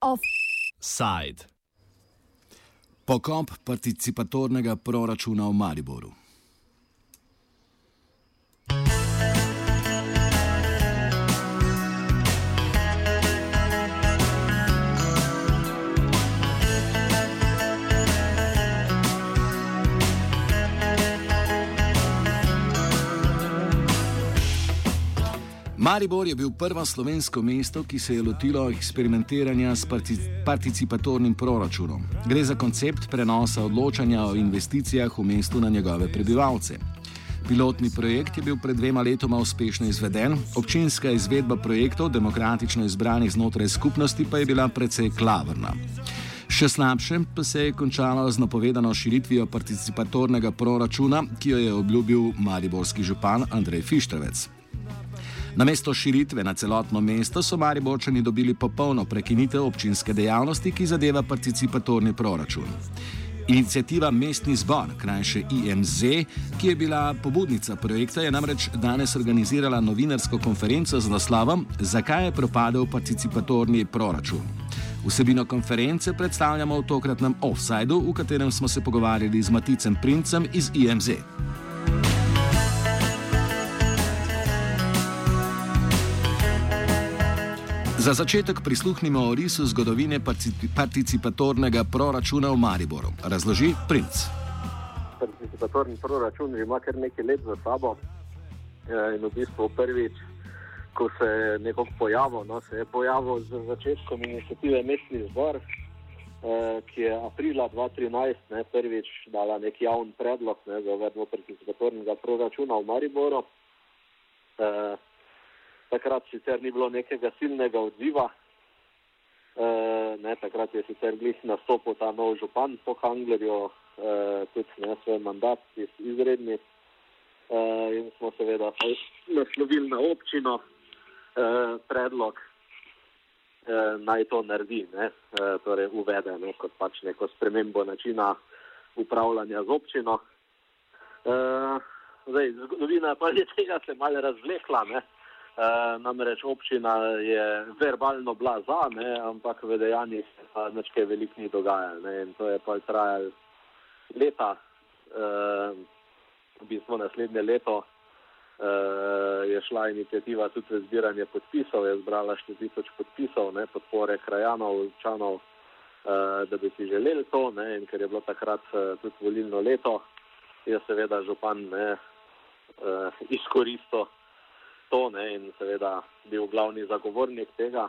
Offside. Pokop participatornega proračuna v Mariboru. Maribor je bil prvo slovensko mesto, ki se je lotilo eksperimentiranja s participatornim proračunom. Gre za koncept prenosa odločanja o investicijah v mestu na njegove prebivalce. Pilotni projekt je bil pred dvema letoma uspešno izveden, občinska izvedba projektov, demokratično izbranih znotraj skupnosti, pa je bila precej klavrna. Še slabše pa se je končalo z napovedano širitvijo participatornega proračuna, ki jo je obljubil mariborski župan Andrej Fištravec. Na mesto širitve na celotno mesto so Mariborčani dobili popolno prekinitev občinske dejavnosti, ki zadeva participatorni proračun. Inicijativa Mestni zbor, krajše IMZ, ki je bila pobudnica projekta, je namreč danes organizirala novinarsko konferenco z naslovom Zakaj je propadel participatorni proračun. Vsebino konference predstavljamo v tokratnem offsajdu, v katerem smo se pogovarjali z Maticem Princem iz IMZ. Za začetek prisluhnimo o risu zgodovine participatornega proračuna v Mariboru. Razloži princ. Participatorni proračun ima kar nekaj let za sabo eh, in v bistvu prvič, ko se je nekako pojavil, no, se je pojavil z začetkom inicijative Mestni zbor, eh, ki je aprila 2013 ne, prvič dala nek javni predlog ne, za uvedbo participatornega proračuna v Mariboru. Eh, takrat sicer ni bilo nekega silnega odziva. E, ne, takrat je sicer glih nastopil ta nov župan po Hanglerju, e, tudi ne svoj mandat iz izredni. E, in smo seveda naslovili na občino e, predlog, e, naj to naredi, ne, e, torej uvede ne, kot pač neko spremembo načina upravljanja z občino. E, zdaj, zgodovina pa je tega se malo razvlekla. Ne. Uh, namreč občina je verbalno bila za, ne, ampak v dejanjih se pa nekaj veliko ni dogajalo. In to je pa trajalo leta, uh, v bistvu naslednje leto uh, je šla inicijativa tudi za zbiranje podpisov, je zbrala 4000 podpisov, ne, podpore krajanov, občanov, uh, da bi si želeli to. Ne, in ker je bilo takrat uh, tudi volilno leto, je seveda župan ne, uh, izkoristil to ne, in seveda bil glavni zagovornik tega,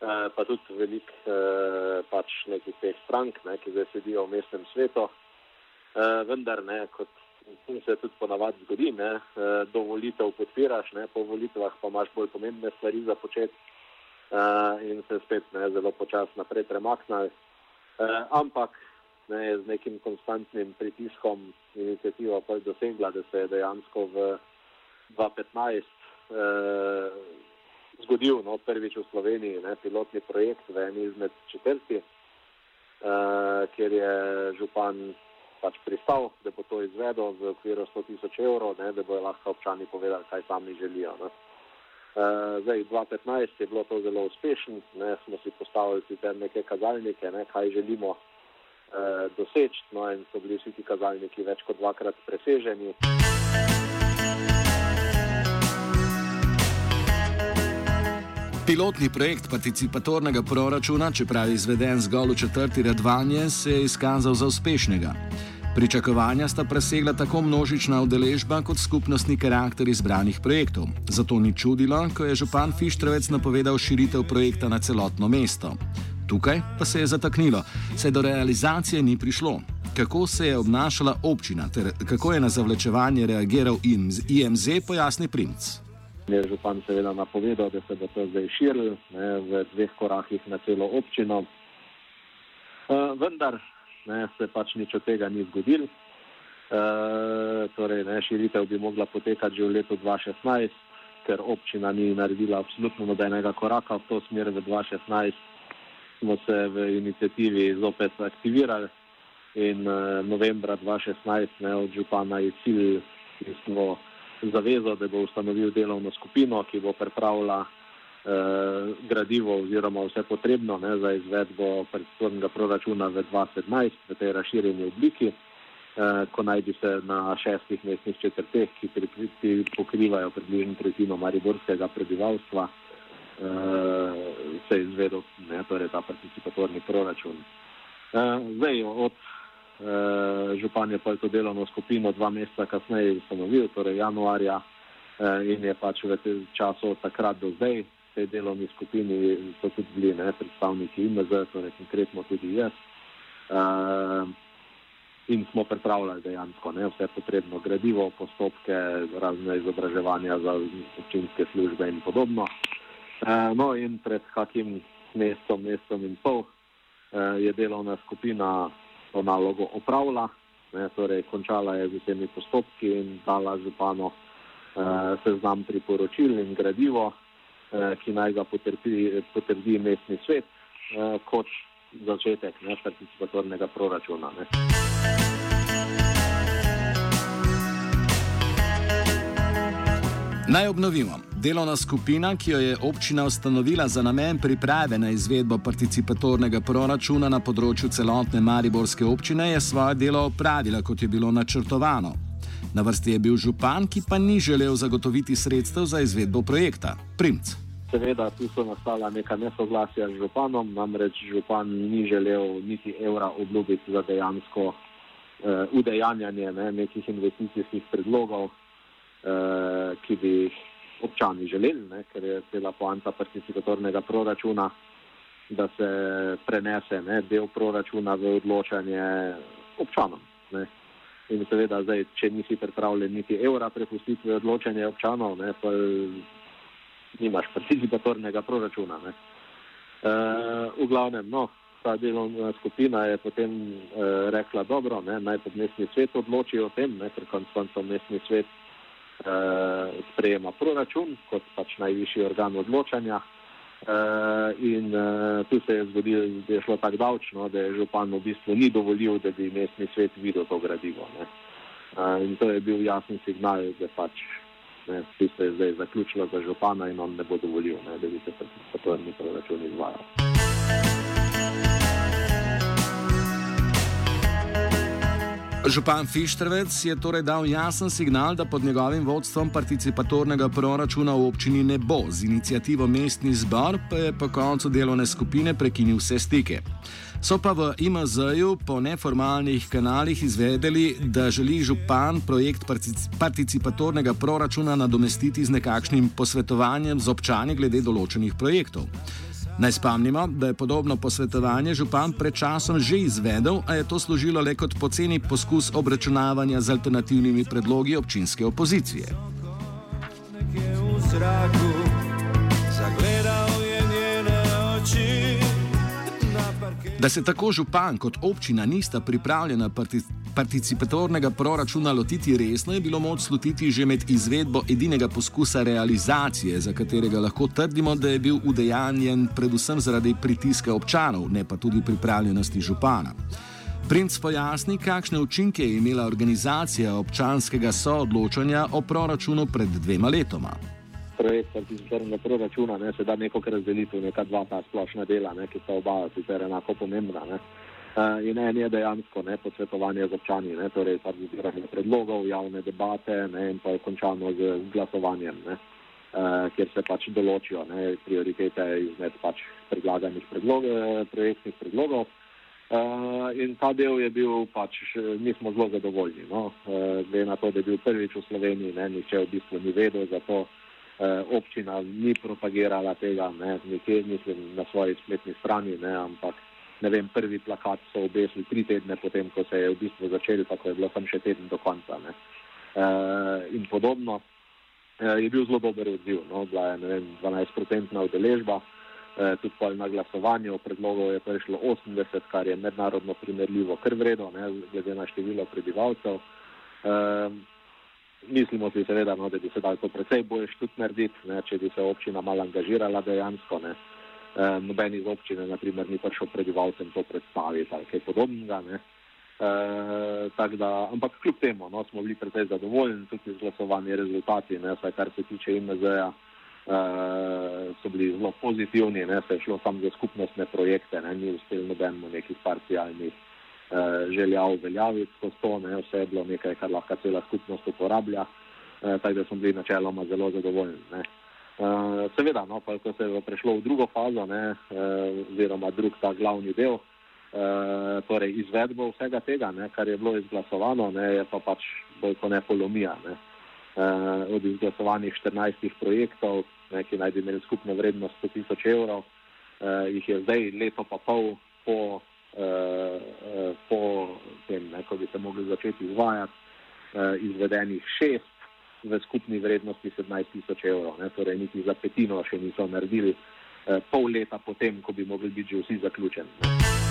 eh, pa tudi velik eh, pač nekih teh strank, ne, ki zdaj sedijo v mestnem svetu. Eh, vendar ne, kot se tudi ponavadi zgodi, ne, eh, do volitev podpiraš, ne, po volitvah pa imaš bolj pomembne stvari za početi eh, in se spet ne, zelo počasno naprej premaknali. Eh, ampak ne, z nekim konstantnim pritiskom inicijativa pa je dosegla, da se je dejansko v 2015 eh, zgodil, no, prvič v Sloveniji, ne, pilotni projekt v eni izmed četrti, eh, kjer je župan pač pristal, da bo to izvedel v okviru 100 tisoč evrov, ne, da bojo lahko občani povedali, kaj sami želijo. Ne. Uh, zdaj, 2015 je bilo to zelo uspešno, smo si postavili sicer neke kazalnike, ne, kaj želimo uh, doseči, no in so bili vsi ti kazalniki več kot dvakrat preseženi. Pilotni projekt participatornega proračuna, čeprav izveden zgolj v četrti redvanje, se je izkazal za uspešnega. Pričakovanja sta presegla tako množična udeležba kot skupnostni karakter izbranih projektov. Zato ni čudilo, ko je župan Fištrovec napovedal širitev projekta na celotno mesto. Tukaj pa se je zataknilo, saj do realizacije ni prišlo. Kako se je obnašala občina ter kako je na zavlečevanje reagiral IMZ, pojasni princ je župan seveda napovedal, da se bo to zdaj širil ne, v dveh korakih na celo občino. Uh, vendar ne, se pač nič od tega ni zgodil. Uh, torej, ne, širitev bi mogla potekati že v letu 2016, ker občina ni naredila absolutno nobenega koraka v to smer. V 2016 smo se v inicijativi zopet aktivirali in uh, novembra 2016 ne, od župana je cilj, ki smo zavezo, da bo ustanovil delovno skupino, ki bo pripravila eh, gradivo oziroma vse potrebno ne, za izvedbo predstavnega proračuna v 2017 v tej razširjeni obliki, eh, ko naj bi se na šestih mestnih četrteh, ki, pri, ki pokrivajo približno tretjino mariborskega prebivalstva, eh, se izvedel ne, torej ta participatorni proračun. Eh, zdaj, od eh, županje pa je to delovno skupino dva meseca kasneje ustanovil, torej januarja, eh, in je pač v tem času od takrat do zdaj tej delovni skupini so tudi bili ne, predstavniki IMZ, torej konkretno tudi jaz. Uh, in smo pripravljali dejansko ne, vse potrebno gradivo, postopke, razne izobraževanja za občinske službe in podobno. Uh, no, in pred kakim mestom, mestom in pol uh, je delovna skupina to nalogo opravila, ne, torej končala je z vsemi postopki in dala župano uh, seznam priporočil in gradivo. Eh, ki naj ga potrpi, potrdi mestni svet eh, kot začetek ne, participatornega proračuna. Ne. Naj obnovimo. Delovna skupina, ki jo je občina ustanovila za namen priprave na izvedbo participatornega proračuna na področju celotne Mariborske občine, je svoje delo opravila, kot je bilo načrtovano. Na vrsti je bil župan, ki pa ni želel zagotoviti sredstev za izvedbo projekta. Primc. Seveda, tu so nastala neka nesoglasja z županom, namreč župan ni želel niti evra obljubiti za dejansko uh, udejanjanje ne, nekih investicijskih predlogov, uh, ki bi jih občani želeli, ne, ker je cela poanta participatornega proračuna, da se prenese ne, del proračuna v odločanje občanom. Ne. In seveda, zdaj, če nisi pripravljen niti evra prepustiti v odločanje občanov, ne, pa nimaš participatornega proračuna. E, v glavnem, no, ta delovna skupina je potem e, rekla, dobro, ne, naj pa mestni svet odloči o tem, ne, ker konc koncev mestni svet sprejema proračun kot pač najvišji organ odločanja. Uh, in uh, tu se je zgodilo, da je šlo tako davčno, da je župan v bistvu ni dovolil, da bi mestni svet videl to gradivo. Uh, in to je bil jasen signal, da pač Vsi se je zdaj zaključilo za župana in on ne bo dovolil, ne, da bi se participatorni proračun izvajal. Župan Fištrvec je torej dal jasen signal, da pod njegovim vodstvom participatornega proračuna v občini ne bo. Z inicijativo mestni zbor pa je po koncu delovne skupine prekinil vse stike. So pa v IMZ-ju po neformalnih kanalih izvedeli, da želi župan projekt participatornega proračuna nadomestiti z nekakšnim posvetovanjem z občani glede določenih projektov. Naj spomnimo, da je podobno posvetovanje župan pred časom že izvedel, a je to služilo le kot poceni poskus obračunavanja z alternativnimi predlogi občinske opozicije. Da se tako župan kot občina nista pripravljena participatornega proračuna lotiti resno, je bilo moč slutiti že med izvedbo edinega poskusa realizacije, za katerega lahko trdimo, da je bil udejanjen predvsem zaradi pritiska občanov, ne pa tudi pripravljenosti župana. Princ pojasni, kakšne učinke je imela organizacija občanskega soodločanja o proračunu pred dvema letoma projekt participatornega proračuna, ne, se da neko razdelitev, neka dva ta splošna dela, ne, ki sta oba sicer enako pomembna. Ne. Uh, in en je dejansko ne, posvetovanje z občani, ne, torej zbiranje predlogov, javne debate ne, in pa je končano z glasovanjem, ne, uh, kjer se pač določijo ne, prioritete izmed pač predlaganih predlog, projektnih predlogov. Uh, in ta del je bil pač, mi smo zelo zadovoljni, no, uh, glede na to, da je bil prvič v Sloveniji, ne, niče v bistvu ni vedel za to občina ni propagirala tega, ne, nekje, mislim, na svoji spletni strani, ne, ampak ne vem, prvi plakat so obesili tri tedne potem, ko se je v bistvu začel, tako je bilo tam še teden do konca. Ne. Eh, in podobno eh, je bil zelo dober odziv, no, bila je vem, 12-procentna udeležba. Eh, tudi po glasovanju predlogov je prišlo 80, kar je mednarodno primerljivo, kar vredno, glede na število prebivalcev. Uh, Mislimo si seveda, no, da bi se dal to precej boljš tudi narediti, ne, če bi se občina malo angažirala dejansko. Ne. E, noben iz občine, naprimer, ni prišel prebivalcem to predstaviti ali kaj podobnega. Ne. Uh, da, ampak kljub temu no, smo bili precej zadovoljni tudi z glasovanjem rezultati, ne, saj kar se tiče IMZ-ja, uh, so bili zelo pozitivni, ne, se je šlo samo za skupnostne projekte, ne, ni uspel nobenemu nekih parcialnih uh, želja uveljaviti skozi to, ne, vse je bilo nekaj, kar lahko cela skupnost uporablja, uh, tako da smo bili načeloma zelo zadovoljni. Ne. Uh, seveda, no, pa ko se je prešlo v drugo fazo, ne, uh, oziroma drug ta glavni del, Eh, torej izvedbo vsega tega, ne, kar je bilo izglasovano, ne, je pa pač bolj kot ne polomija. Ne. Od izglasovanih 14 projektov, ne, ki naj bi imeli skupno vrednost 100 tisoč evrov, uh, jih je zdaj leto pa pol po, uh, po tem, ne, ko bi se mogli začeti izvajati, uh, izvedenih šest v skupni vrednosti 17 tisoč evrov. Ne, torej niti za petino še niso naredili, uh, pol leta potem, ko bi mogli biti že vsi zaključeni.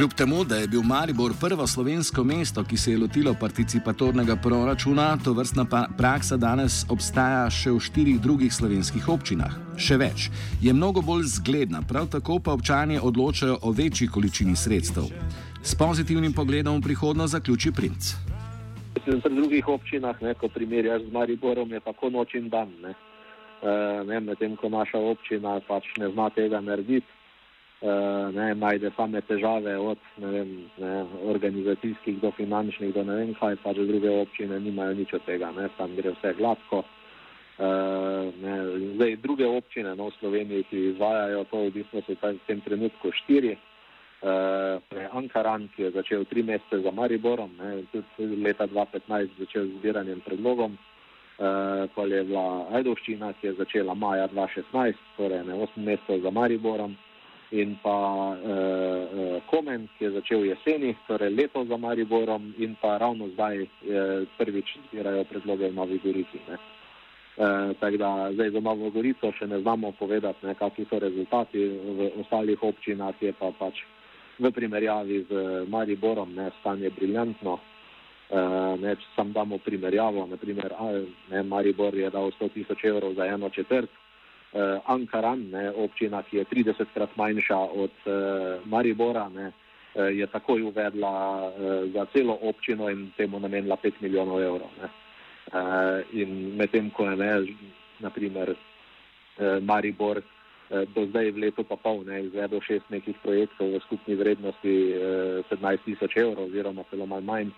Kljub temu, da je bil Maribor prvo slovensko mesto, ki se je lotilo participatornega proračuna, to vrstna praksa danes obstaja še v štirih drugih slovenskih občinah. Še več, je mnogo bolj zgledna, prav tako pa občani odločajo o večji količini sredstev. S pozitivnim pogledom v prihodnost zaključi princ. V drugih občinah, ne, ko primerjaš z Mariborom, je tako noč in dan. Uh, Medtem ko naša občina pač ne zna tega narediti. Eh, ne, najde same težave, od vem, ne, organizacijskih do finančnih, do ne vem kaj, pa že druge občine nimajo nič od tega, ne, tam gre vse gladko. Uh, ne, zdaj, druge občine no, v Sloveniji, ki izvajajo to, v bistvu so v tem trenutku štiri. Uh, Ankaran, ki je začel tri mesece za Mariborom, ne, tudi leta 2015 začel z zbiranjem predlogom. Uh, pa je bila Ajdovščina, ki je začela maja 2016, torej ne, osem mesecev za Mariborom in pa uh, Komen, ki je začel jeseni, torej leto za Mariborom in pa ravno zdaj uh, prvič zbirajo predloge v Novi Gorici. Uh, tako da zdaj za Novo Gorico še ne znamo povedati, ne, kakšni so rezultati v ostalih občinah, je pa pač v primerjavi z Mariborom ne, stanje briljantno. Uh, ne, če sam damo primerjavo, naprimer, ne, Maribor je dal 100 tisoč evrov za eno četrt, uh, Ankaran, ne, občina, ki je 30 krat manjša od uh, Maribora, ne, uh, je takoj uvedla uh, za celo občino in temu namenila 5 milijonov evrov. Uh, in medtem, ko je ne, naprimer, uh, Maribor uh, do zdaj v letu pa pol ne, izvedel šest nekih projektov v skupni vrednosti uh, 17 tisoč evrov oziroma celo malo manj.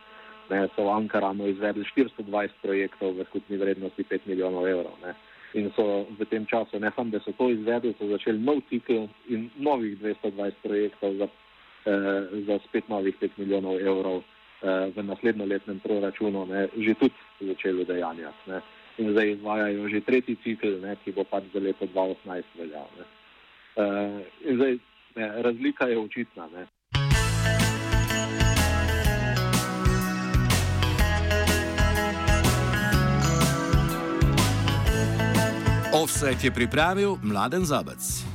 Ne, so v Ankaranu izvedli 420 projektov v skupni vrednosti 5 milijonov evrov. Ne in so v tem času, ne samo, da so to izvedli, so začeli nov cikl in novih 220 projektov za, eh, za spet novih 5 milijonov evrov eh, v naslednjoletnem proračunu, ne, že tudi začeli dejanjati. Ne. In zdaj izvajajo že tretji cikl, ne, ki bo pač za leto 2018 veljal. Eh, in zdaj ne, razlika je očitna. Ne. Offset je pripravil Mladen Zabec.